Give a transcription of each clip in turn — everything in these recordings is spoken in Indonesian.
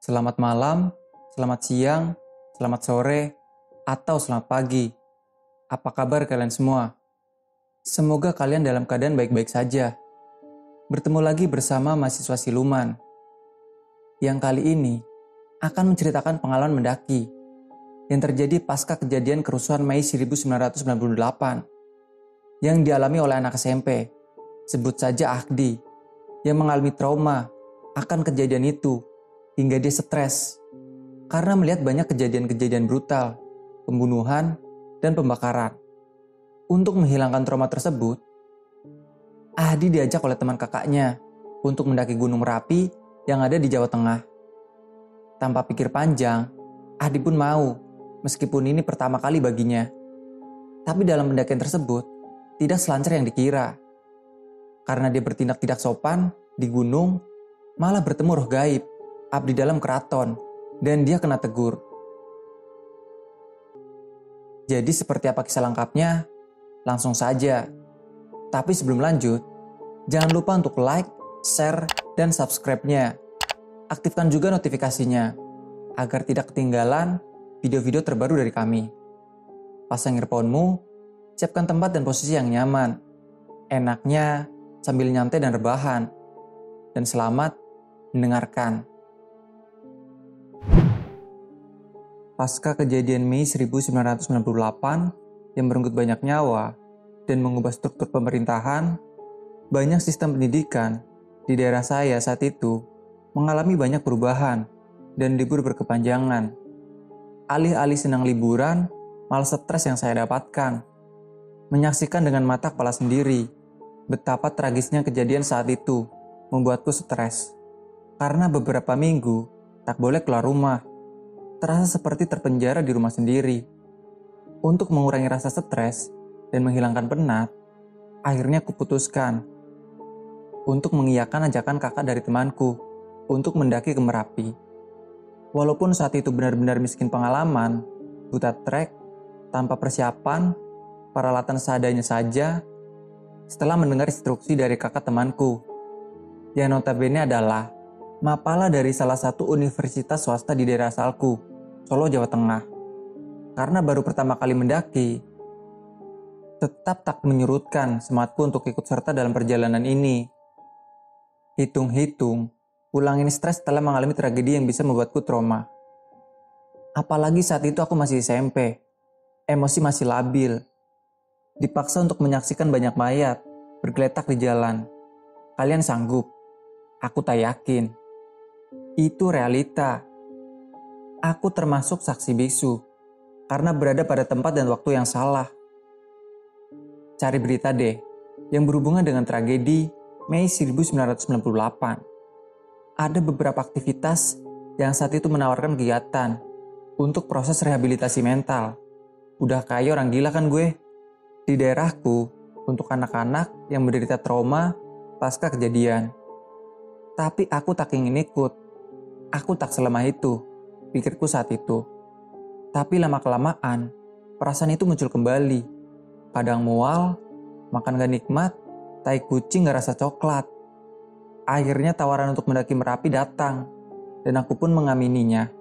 Selamat malam, selamat siang, selamat sore, atau selamat pagi. Apa kabar kalian semua? Semoga kalian dalam keadaan baik-baik saja. Bertemu lagi bersama mahasiswa siluman. Yang kali ini akan menceritakan pengalaman mendaki yang terjadi pasca kejadian kerusuhan Mei 1998 yang dialami oleh anak SMP, sebut saja Ahdi, yang mengalami trauma akan kejadian itu hingga dia stres karena melihat banyak kejadian-kejadian brutal, pembunuhan, dan pembakaran. Untuk menghilangkan trauma tersebut, Ahdi diajak oleh teman kakaknya untuk mendaki Gunung Merapi yang ada di Jawa Tengah. Tanpa pikir panjang, Ahdi pun mau, meskipun ini pertama kali baginya. Tapi dalam pendakian tersebut, tidak selancar yang dikira. Karena dia bertindak tidak sopan di gunung, malah bertemu roh gaib abdi dalam keraton, dan dia kena tegur. Jadi seperti apa kisah lengkapnya? Langsung saja. Tapi sebelum lanjut, jangan lupa untuk like, share, dan subscribe-nya. Aktifkan juga notifikasinya, agar tidak ketinggalan video-video terbaru dari kami. Pasang earphone-mu, siapkan tempat dan posisi yang nyaman. Enaknya sambil nyantai dan rebahan. Dan selamat mendengarkan. Pasca kejadian Mei 1998 yang merenggut banyak nyawa dan mengubah struktur pemerintahan, banyak sistem pendidikan di daerah saya saat itu mengalami banyak perubahan dan libur berkepanjangan. Alih-alih senang liburan, malah stres yang saya dapatkan. Menyaksikan dengan mata kepala sendiri betapa tragisnya kejadian saat itu membuatku stres. Karena beberapa minggu tak boleh keluar rumah terasa seperti terpenjara di rumah sendiri. Untuk mengurangi rasa stres dan menghilangkan penat, akhirnya kuputuskan untuk mengiyakan ajakan kakak dari temanku untuk mendaki ke Merapi. Walaupun saat itu benar-benar miskin pengalaman, buta trek, tanpa persiapan, peralatan seadanya saja, setelah mendengar instruksi dari kakak temanku, yang notabene adalah mapala dari salah satu universitas swasta di daerah asalku, Solo, Jawa Tengah. Karena baru pertama kali mendaki, tetap tak menyurutkan sematku untuk ikut serta dalam perjalanan ini. Hitung-hitung, pulang ini stres setelah mengalami tragedi yang bisa membuatku trauma. Apalagi saat itu aku masih SMP, emosi masih labil. Dipaksa untuk menyaksikan banyak mayat bergeletak di jalan. Kalian sanggup? Aku tak yakin. Itu realita aku termasuk saksi bisu karena berada pada tempat dan waktu yang salah. Cari berita deh yang berhubungan dengan tragedi Mei 1998. Ada beberapa aktivitas yang saat itu menawarkan kegiatan untuk proses rehabilitasi mental. Udah kayak orang gila kan gue? Di daerahku, untuk anak-anak yang menderita trauma pasca kejadian. Tapi aku tak ingin ikut. Aku tak selemah itu pikirku saat itu. Tapi lama-kelamaan, perasaan itu muncul kembali. Kadang mual, makan gak nikmat, tai kucing gak rasa coklat. Akhirnya tawaran untuk mendaki Merapi datang, dan aku pun mengamininya.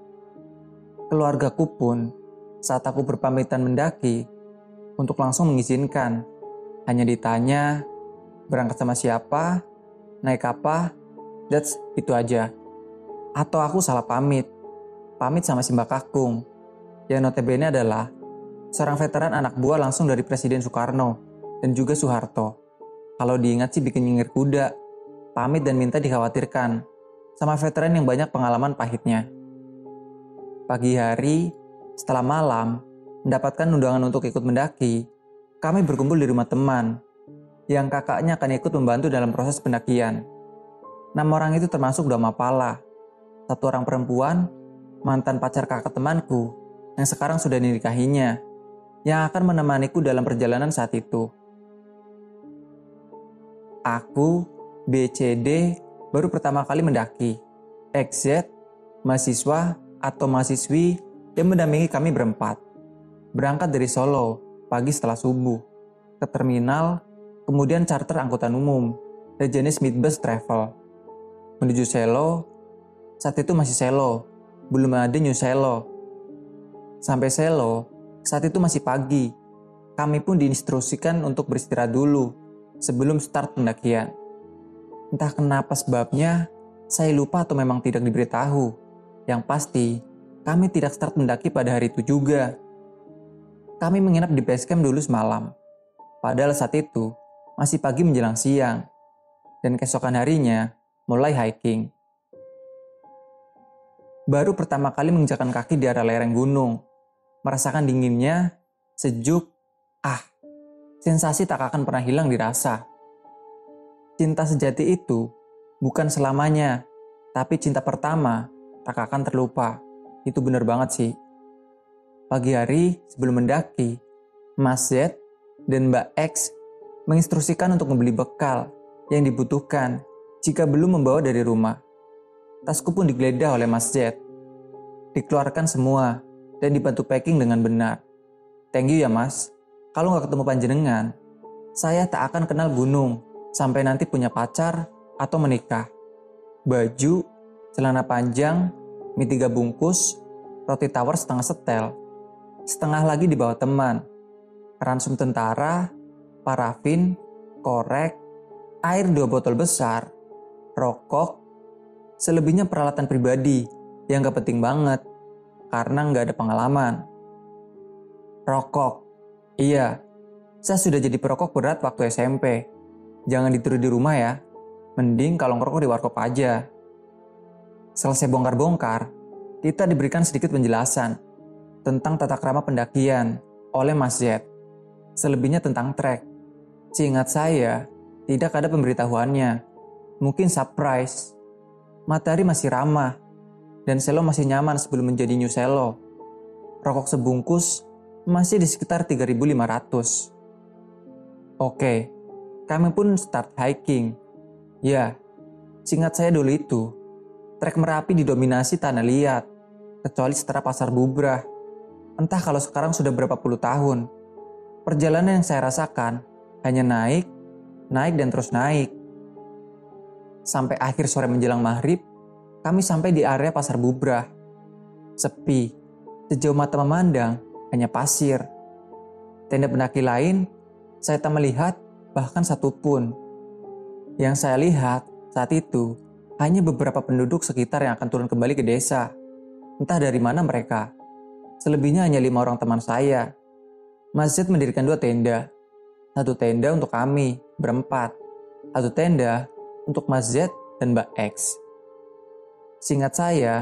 Keluargaku pun, saat aku berpamitan mendaki, untuk langsung mengizinkan. Hanya ditanya, berangkat sama siapa, naik apa, that's itu aja. Atau aku salah pamit, pamit sama si Mbak Kakung, yang notabene adalah seorang veteran anak buah langsung dari Presiden Soekarno dan juga Soeharto. Kalau diingat sih bikin nyengir kuda, pamit dan minta dikhawatirkan sama veteran yang banyak pengalaman pahitnya. Pagi hari, setelah malam, mendapatkan undangan untuk ikut mendaki, kami berkumpul di rumah teman yang kakaknya akan ikut membantu dalam proses pendakian. Enam orang itu termasuk dua mapala, satu orang perempuan mantan pacar kakak temanku yang sekarang sudah dinikahinya, yang akan menemaniku dalam perjalanan saat itu. Aku, BCD, baru pertama kali mendaki. XZ, mahasiswa atau mahasiswi yang mendampingi kami berempat. Berangkat dari Solo, pagi setelah subuh, ke terminal, kemudian charter angkutan umum, dari jenis midbus travel. Menuju Selo, saat itu masih Selo, belum ada New Selo. Sampai Selo, saat itu masih pagi. Kami pun diinstruksikan untuk beristirahat dulu sebelum start pendakian. Entah kenapa sebabnya, saya lupa atau memang tidak diberitahu. Yang pasti, kami tidak start mendaki pada hari itu juga. Kami menginap di base camp dulu semalam. Padahal saat itu, masih pagi menjelang siang. Dan keesokan harinya, mulai hiking. Baru pertama kali menginjakan kaki di area lereng gunung. Merasakan dinginnya, sejuk, ah, sensasi tak akan pernah hilang dirasa. Cinta sejati itu bukan selamanya, tapi cinta pertama tak akan terlupa. Itu benar banget sih. Pagi hari sebelum mendaki, Mas Z dan Mbak X menginstruksikan untuk membeli bekal yang dibutuhkan jika belum membawa dari rumah. Tasku pun digeledah oleh Mas Z. Dikeluarkan semua dan dibantu packing dengan benar. Thank you ya mas. Kalau nggak ketemu panjenengan, saya tak akan kenal gunung sampai nanti punya pacar atau menikah. Baju, celana panjang, mie tiga bungkus, roti tawar setengah setel, setengah lagi dibawa teman, ransum tentara, parafin, korek, air dua botol besar, rokok, selebihnya peralatan pribadi yang gak penting banget karena nggak ada pengalaman. Rokok, iya, saya sudah jadi perokok berat waktu SMP Jangan ditiru di rumah ya. Mending kalau ngerokok di warkop aja. Selesai bongkar-bongkar, kita diberikan sedikit penjelasan tentang tata krama pendakian oleh Mas Z. Selebihnya tentang trek. Seingat saya, tidak ada pemberitahuannya. Mungkin surprise. Matahari masih ramah, dan selo masih nyaman sebelum menjadi new selo. Rokok sebungkus masih di sekitar 3500. Oke, kami pun start hiking. Ya, singkat saya dulu itu, trek Merapi didominasi tanah liat, kecuali setelah pasar bubrah. Entah kalau sekarang sudah berapa puluh tahun. Perjalanan yang saya rasakan hanya naik, naik dan terus naik. Sampai akhir sore menjelang maghrib, kami sampai di area pasar bubrah. Sepi, sejauh mata memandang hanya pasir. Tenda pendaki lain, saya tak melihat bahkan satu pun. Yang saya lihat saat itu hanya beberapa penduduk sekitar yang akan turun kembali ke desa. Entah dari mana mereka. Selebihnya hanya lima orang teman saya. Masjid mendirikan dua tenda. Satu tenda untuk kami, berempat. Satu tenda untuk Masjid dan Mbak X. Singkat saya,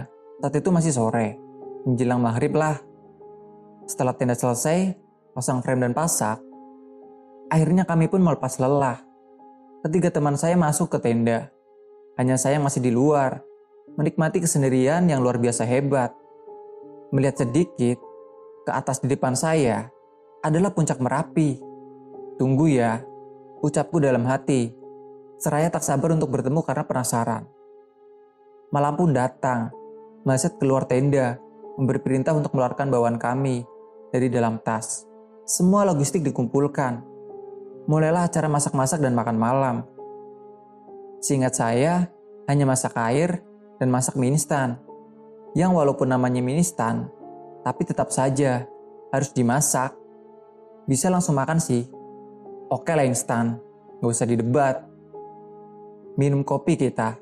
saat itu masih sore. Menjelang maghrib lah. Setelah tenda selesai, pasang frame dan pasak, Akhirnya kami pun melepas lelah. Ketiga teman saya masuk ke tenda. Hanya saya masih di luar, menikmati kesendirian yang luar biasa hebat. Melihat sedikit, ke atas di depan saya adalah puncak Merapi. Tunggu ya, ucapku dalam hati. Seraya tak sabar untuk bertemu karena penasaran. Malam pun datang. Maset keluar tenda, memberi perintah untuk mengeluarkan bawaan kami dari dalam tas. Semua logistik dikumpulkan, mulailah acara masak-masak dan makan malam. Seingat saya, hanya masak air dan masak mie instan. Yang walaupun namanya mie instan, tapi tetap saja harus dimasak. Bisa langsung makan sih. Oke lah instan, gak usah didebat. Minum kopi kita.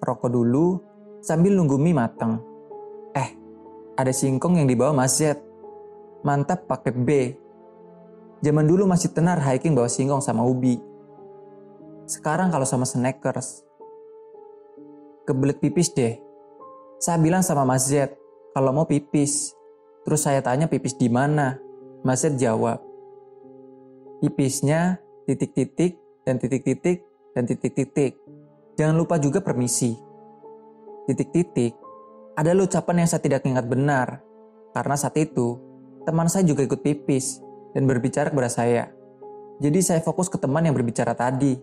Rokok dulu sambil nunggu mie mateng. Eh, ada singkong yang dibawa Mas Z. Mantap pakai B Zaman dulu masih tenar hiking bawa singkong sama ubi. Sekarang kalau sama snackers, kebelet pipis deh. Saya bilang sama Mas Z, kalau mau pipis. Terus saya tanya pipis di mana? Mas Z jawab, pipisnya titik-titik dan titik-titik dan titik-titik. Jangan lupa juga permisi. Titik-titik ada ucapan yang saya tidak ingat benar. Karena saat itu, teman saya juga ikut pipis dan berbicara kepada saya. Jadi saya fokus ke teman yang berbicara tadi.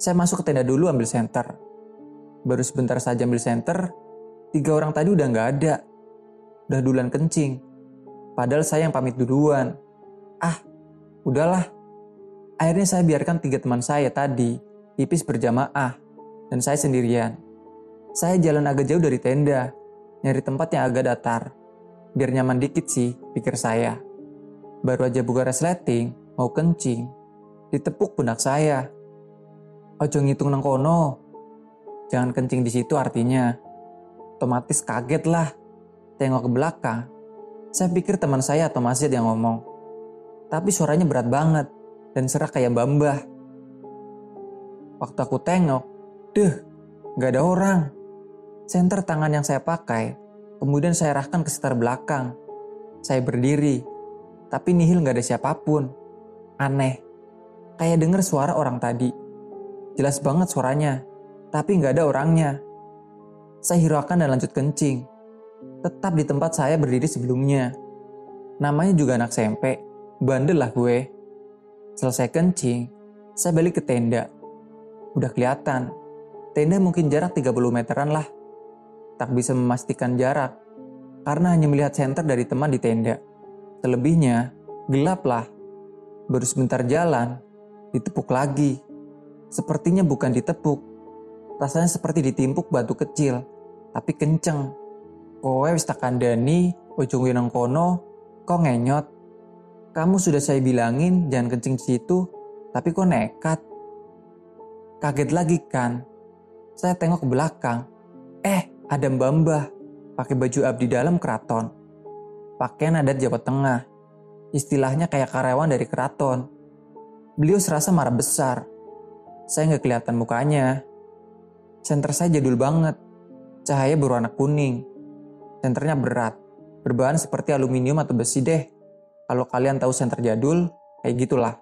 Saya masuk ke tenda dulu ambil senter. Baru sebentar saja ambil senter, tiga orang tadi udah nggak ada. Udah duluan kencing. Padahal saya yang pamit duluan. Ah, udahlah. Akhirnya saya biarkan tiga teman saya tadi tipis berjamaah, dan saya sendirian. Saya jalan agak jauh dari tenda, nyari tempat yang agak datar. Biar nyaman dikit sih, pikir saya. Baru aja buka resleting, mau kencing. Ditepuk pundak saya. Ojo ngitung nang kono. Jangan kencing di situ artinya. Otomatis kaget lah. Tengok ke belakang. Saya pikir teman saya atau masjid yang ngomong. Tapi suaranya berat banget dan serak kayak bambah. Waktu aku tengok, deh, gak ada orang. Senter tangan yang saya pakai, kemudian saya arahkan ke sekitar belakang. Saya berdiri, tapi nihil gak ada siapa pun. Aneh, kayak denger suara orang tadi. Jelas banget suaranya, tapi gak ada orangnya. Saya hiraukan dan lanjut kencing. Tetap di tempat saya berdiri sebelumnya. Namanya juga anak SMP, bandel lah gue. Selesai kencing, saya balik ke tenda. Udah kelihatan, tenda mungkin jarak 30 meteran lah tak bisa memastikan jarak karena hanya melihat senter dari teman di tenda. Selebihnya, gelap lah. Baru sebentar jalan, ditepuk lagi. Sepertinya bukan ditepuk. Rasanya seperti ditimpuk batu kecil, tapi kenceng. Kowe wis tak kandani, ujung winang kono, kok ngenyot. Kamu sudah saya bilangin jangan kencing situ, tapi kok nekat. Kaget lagi kan? Saya tengok ke belakang. Eh, ada mbah pakai baju abdi dalam keraton. Pakaian adat Jawa Tengah. Istilahnya kayak karyawan dari keraton. Beliau serasa marah besar. Saya nggak kelihatan mukanya. Senter saya jadul banget. Cahaya berwarna kuning. Senternya berat. Berbahan seperti aluminium atau besi deh. Kalau kalian tahu senter jadul, kayak gitulah.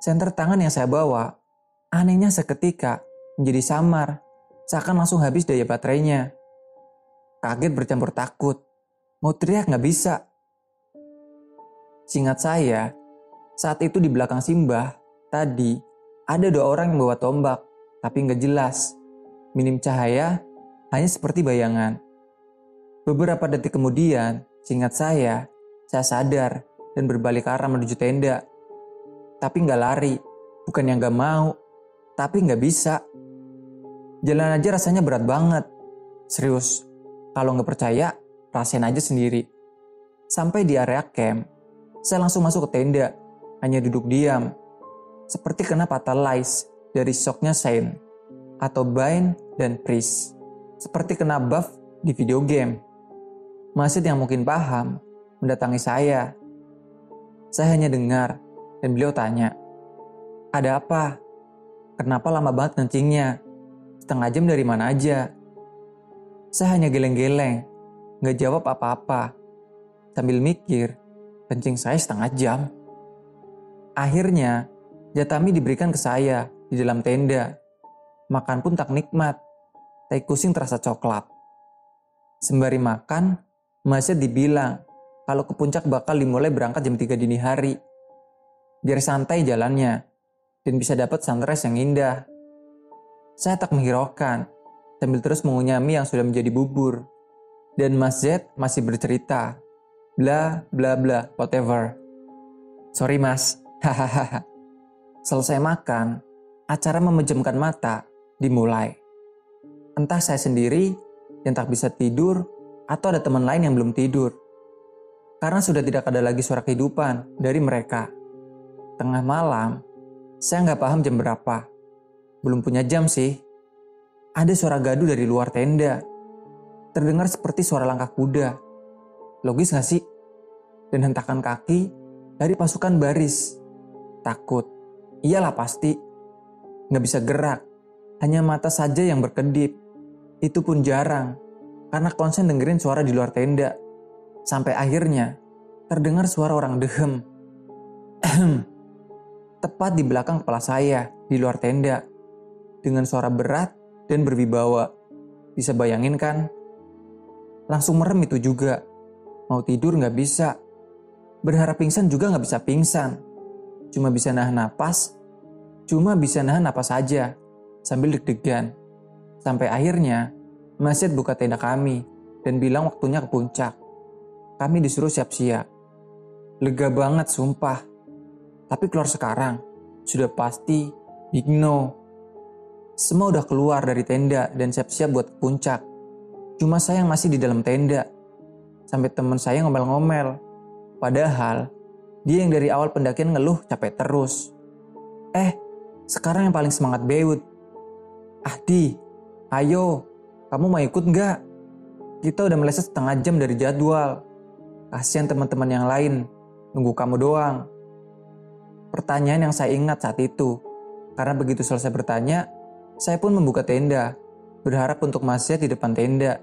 Senter tangan yang saya bawa, anehnya seketika menjadi samar seakan langsung habis daya baterainya. Kaget bercampur takut. Mau teriak nggak bisa. Singkat saya, saat itu di belakang Simbah, tadi ada dua orang yang bawa tombak, tapi nggak jelas. Minim cahaya, hanya seperti bayangan. Beberapa detik kemudian, singkat saya, saya sadar dan berbalik arah menuju tenda. Tapi nggak lari, bukan yang nggak mau, tapi nggak bisa. Jalan aja rasanya berat banget. Serius, kalau nggak percaya, rasain aja sendiri. Sampai di area camp, saya langsung masuk ke tenda, hanya duduk diam. Seperti kena paralyze dari shocknya Saint, atau Bind dan Priest. Seperti kena buff di video game. Masjid yang mungkin paham, mendatangi saya. Saya hanya dengar, dan beliau tanya, Ada apa? Kenapa lama banget kencingnya? setengah jam dari mana aja. Saya hanya geleng-geleng, nggak jawab apa-apa. Sambil mikir, kencing saya setengah jam. Akhirnya, jatami diberikan ke saya di dalam tenda. Makan pun tak nikmat. Tai kucing terasa coklat. Sembari makan, Masya dibilang kalau ke puncak bakal dimulai berangkat jam 3 dini hari. Biar santai jalannya dan bisa dapat sunrise yang indah. Saya tak menghiraukan, sambil terus mengunyah mie yang sudah menjadi bubur. Dan Mas Z masih bercerita, bla bla bla, whatever. Sorry mas, hahaha. Selesai makan, acara memejamkan mata dimulai. Entah saya sendiri yang tak bisa tidur atau ada teman lain yang belum tidur. Karena sudah tidak ada lagi suara kehidupan dari mereka. Tengah malam, saya nggak paham jam berapa. Belum punya jam sih. Ada suara gaduh dari luar tenda. Terdengar seperti suara langkah kuda. Logis gak sih? Dan hentakan kaki dari pasukan baris. Takut. Iyalah pasti. Gak bisa gerak. Hanya mata saja yang berkedip. Itu pun jarang. Karena konsen dengerin suara di luar tenda. Sampai akhirnya terdengar suara orang dehem. Tepat di belakang kepala saya di luar tenda dengan suara berat dan berwibawa. Bisa bayangin kan? Langsung merem itu juga. Mau tidur nggak bisa. Berharap pingsan juga nggak bisa pingsan. Cuma bisa nahan napas. Cuma bisa nahan apa saja. Sambil deg-degan. Sampai akhirnya, masjid buka tenda kami dan bilang waktunya ke puncak. Kami disuruh siap-siap. Lega banget sumpah. Tapi keluar sekarang, sudah pasti Big no. Semua udah keluar dari tenda dan siap-siap buat puncak. Cuma saya yang masih di dalam tenda. Sampai teman saya ngomel-ngomel. Padahal, dia yang dari awal pendakian ngeluh capek terus. Eh, sekarang yang paling semangat beut. Ahdi, ayo, kamu mau ikut nggak? Kita udah meleset setengah jam dari jadwal. Kasihan teman-teman yang lain, nunggu kamu doang. Pertanyaan yang saya ingat saat itu, karena begitu selesai bertanya, saya pun membuka tenda, berharap untuk masih di depan tenda.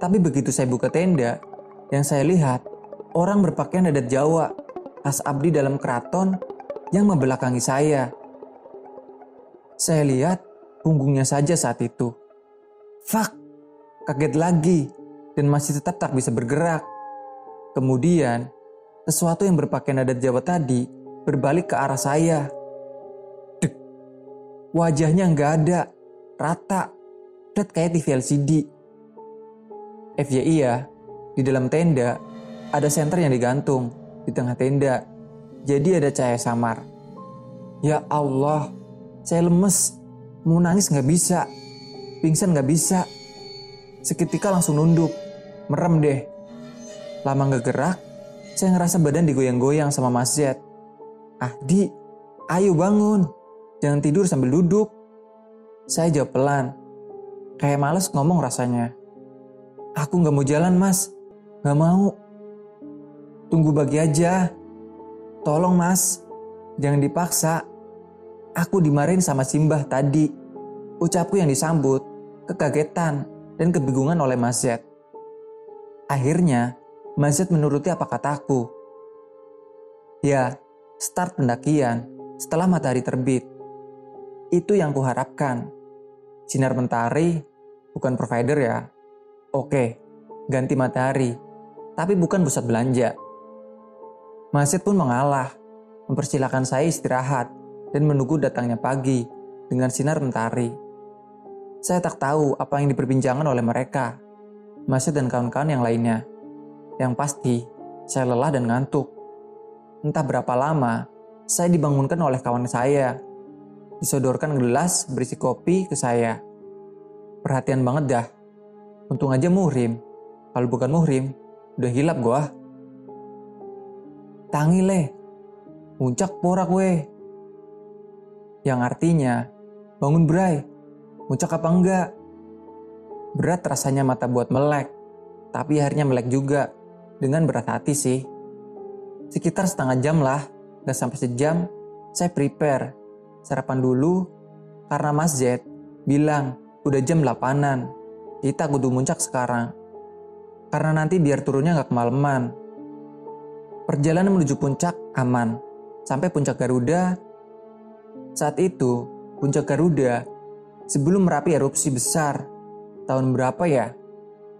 Tapi begitu saya buka tenda, yang saya lihat, orang berpakaian adat Jawa, khas abdi dalam keraton yang membelakangi saya. Saya lihat punggungnya saja saat itu. Fuck, kaget lagi dan masih tetap tak bisa bergerak. Kemudian, sesuatu yang berpakaian adat Jawa tadi berbalik ke arah saya. Dek, wajahnya nggak ada, rata, flat kayak TV LCD. FYI ya, di dalam tenda ada senter yang digantung di tengah tenda. Jadi ada cahaya samar. Ya Allah, saya lemes. Mau nangis nggak bisa. Pingsan nggak bisa. Seketika langsung nunduk. Merem deh. Lama nggak gerak, saya ngerasa badan digoyang-goyang sama Mas Z. Ah, Di, ayo bangun. Jangan tidur sambil duduk. Saya jawab pelan. Kayak males ngomong rasanya. Aku nggak mau jalan, Mas. Nggak mau. Tunggu bagi aja. Tolong, Mas. Jangan dipaksa. Aku dimarahin sama Simbah tadi. Ucapku yang disambut, kekagetan, dan kebingungan oleh Mas Z. Akhirnya, Mas Z menuruti apa kataku. Ya, start pendakian setelah matahari terbit. Itu yang kuharapkan. Sinar mentari bukan provider ya. Oke, ganti matahari, tapi bukan pusat belanja. Masjid pun mengalah, mempersilahkan saya istirahat dan menunggu datangnya pagi dengan sinar mentari. Saya tak tahu apa yang diperbincangkan oleh mereka, Masjid dan kawan-kawan yang lainnya. Yang pasti, saya lelah dan ngantuk. Entah berapa lama, saya dibangunkan oleh kawan saya. Disodorkan gelas berisi kopi ke saya. Perhatian banget dah. Untung aja muhrim. Kalau bukan muhrim, udah hilap gua. Tangi leh, puncak porak weh. Yang artinya, bangun bray, puncak apa enggak? Berat rasanya mata buat melek, tapi akhirnya melek juga, dengan berat hati sih. Sekitar setengah jam lah, gak sampai sejam, saya prepare. Sarapan dulu, karena Mas Z bilang udah jam 8-an, kita kudu muncak sekarang. Karena nanti biar turunnya gak kemalaman. Perjalanan menuju puncak aman. Sampai puncak Garuda. Saat itu, puncak Garuda sebelum Merapi erupsi besar. Tahun berapa ya?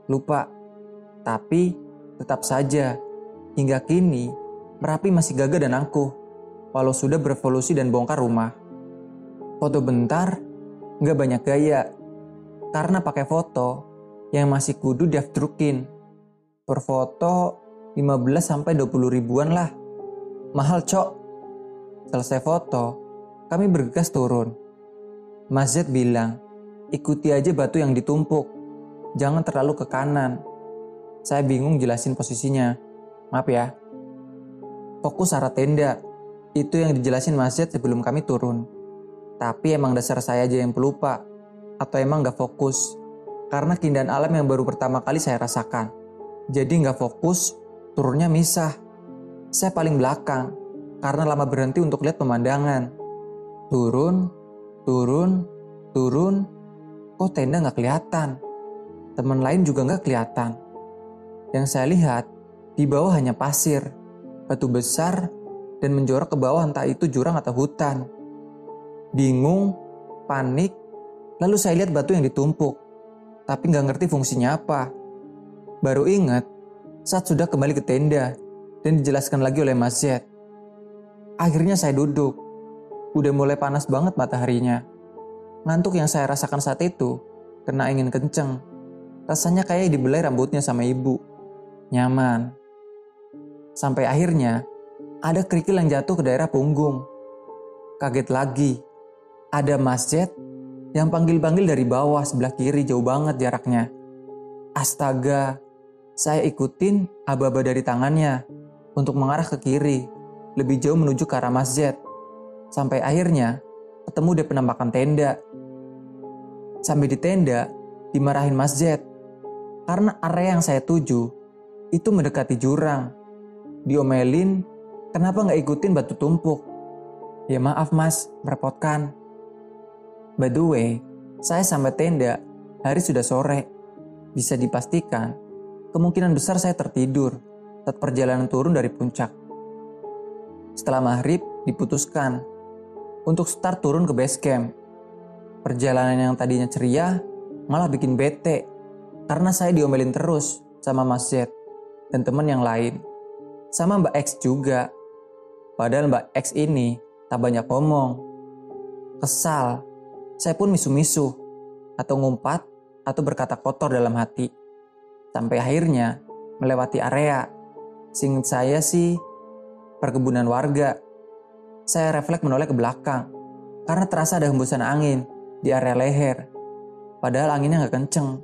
Lupa. Tapi tetap saja, hingga kini Merapi masih gagah dan angkuh, walau sudah berevolusi dan bongkar rumah. Foto bentar, nggak banyak gaya, karena pakai foto yang masih kudu diaftrukin. Per foto 15 sampai 20 ribuan lah. Mahal cok. Selesai foto, kami bergegas turun. Mas Z bilang, ikuti aja batu yang ditumpuk. Jangan terlalu ke kanan. Saya bingung jelasin posisinya. Maaf ya. Fokus arah tenda. Itu yang dijelasin Mas Z sebelum kami turun. Tapi emang dasar saya aja yang pelupa. Atau emang gak fokus. Karena keindahan alam yang baru pertama kali saya rasakan. Jadi gak fokus, turunnya misah. Saya paling belakang, karena lama berhenti untuk lihat pemandangan. Turun, turun, turun, kok tenda nggak kelihatan. Teman lain juga nggak kelihatan. Yang saya lihat, di bawah hanya pasir, batu besar, dan menjorok ke bawah entah itu jurang atau hutan. Bingung, panik, lalu saya lihat batu yang ditumpuk, tapi nggak ngerti fungsinya apa. Baru ingat, saat sudah kembali ke tenda dan dijelaskan lagi oleh Mas Z. Akhirnya saya duduk. Udah mulai panas banget mataharinya. Ngantuk yang saya rasakan saat itu kena ingin kenceng. Rasanya kayak dibelai rambutnya sama ibu. Nyaman. Sampai akhirnya ada kerikil yang jatuh ke daerah punggung. Kaget lagi ada masjid yang panggil-panggil dari bawah sebelah kiri jauh banget jaraknya. Astaga, saya ikutin aba-aba dari tangannya untuk mengarah ke kiri, lebih jauh menuju ke arah masjid. Sampai akhirnya ketemu di penampakan tenda. Sampai di tenda, dimarahin masjid. Karena area yang saya tuju itu mendekati jurang. Diomelin, kenapa nggak ikutin batu tumpuk? Ya maaf mas, merepotkan. By the way, saya sampai tenda, hari sudah sore. Bisa dipastikan, kemungkinan besar saya tertidur saat perjalanan turun dari puncak. Setelah maghrib, diputuskan untuk start turun ke base camp. Perjalanan yang tadinya ceria malah bikin bete karena saya diomelin terus sama Mas Z dan teman yang lain. Sama Mbak X juga. Padahal Mbak X ini tak banyak ngomong. Kesal, saya pun misu-misu atau ngumpat atau berkata kotor dalam hati. Sampai akhirnya melewati area. Singkat saya sih perkebunan warga. Saya refleks menoleh ke belakang karena terasa ada hembusan angin di area leher. Padahal anginnya nggak kenceng.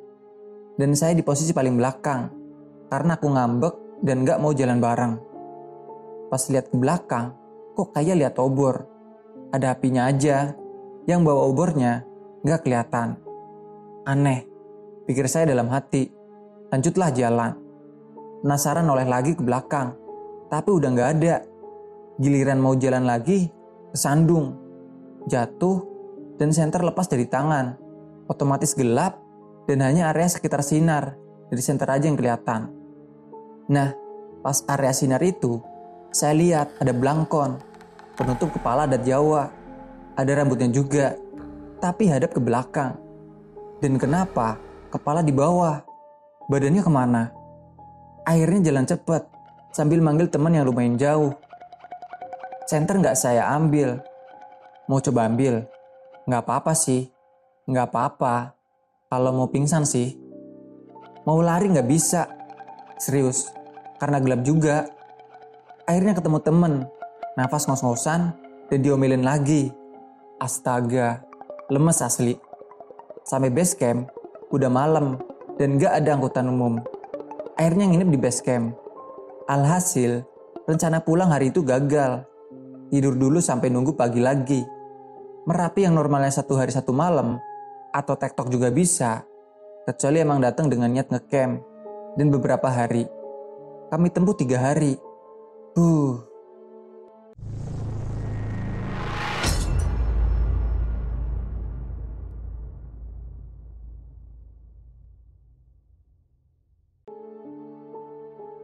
Dan saya di posisi paling belakang karena aku ngambek dan nggak mau jalan bareng. Pas lihat ke belakang, kok kayak lihat obor. Ada apinya aja. Yang bawa obornya nggak kelihatan. Aneh, pikir saya dalam hati. Lanjutlah jalan. Penasaran oleh lagi ke belakang, tapi udah nggak ada. Giliran mau jalan lagi, kesandung, jatuh, dan senter lepas dari tangan. Otomatis gelap, dan hanya area sekitar sinar dari senter aja yang kelihatan. Nah, pas area sinar itu, saya lihat ada belangkon, penutup kepala adat Jawa. Ada rambutnya juga, tapi hadap ke belakang. Dan kenapa kepala di bawah? Badannya ke mana? Akhirnya jalan cepat sambil manggil teman yang lumayan jauh. Center nggak saya ambil. Mau coba ambil? Nggak apa-apa sih. Nggak apa-apa. Kalau mau pingsan sih. Mau lari nggak bisa. Serius. Karena gelap juga. Akhirnya ketemu temen. Nafas ngos-ngosan dan diomelin lagi. Astaga, lemes asli. Sampai base camp, udah malam dan gak ada angkutan umum. Akhirnya nginep di base camp. Alhasil, rencana pulang hari itu gagal. Tidur dulu sampai nunggu pagi lagi. Merapi yang normalnya satu hari satu malam, atau tektok juga bisa, kecuali emang datang dengan niat ngecamp. Dan beberapa hari, kami tempuh tiga hari. Huh,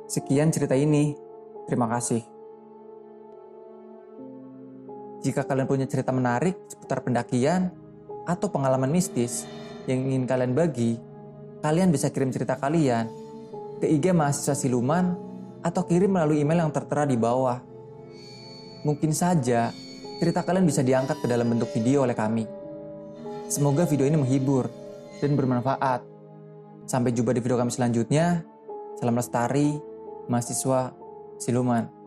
Sekian cerita ini. Terima kasih. Jika kalian punya cerita menarik seputar pendakian atau pengalaman mistis yang ingin kalian bagi, kalian bisa kirim cerita kalian ke IG mahasiswa siluman atau kirim melalui email yang tertera di bawah. Mungkin saja cerita kalian bisa diangkat ke dalam bentuk video oleh kami. Semoga video ini menghibur dan bermanfaat. Sampai jumpa di video kami selanjutnya. Salam lestari, mahasiswa siluman.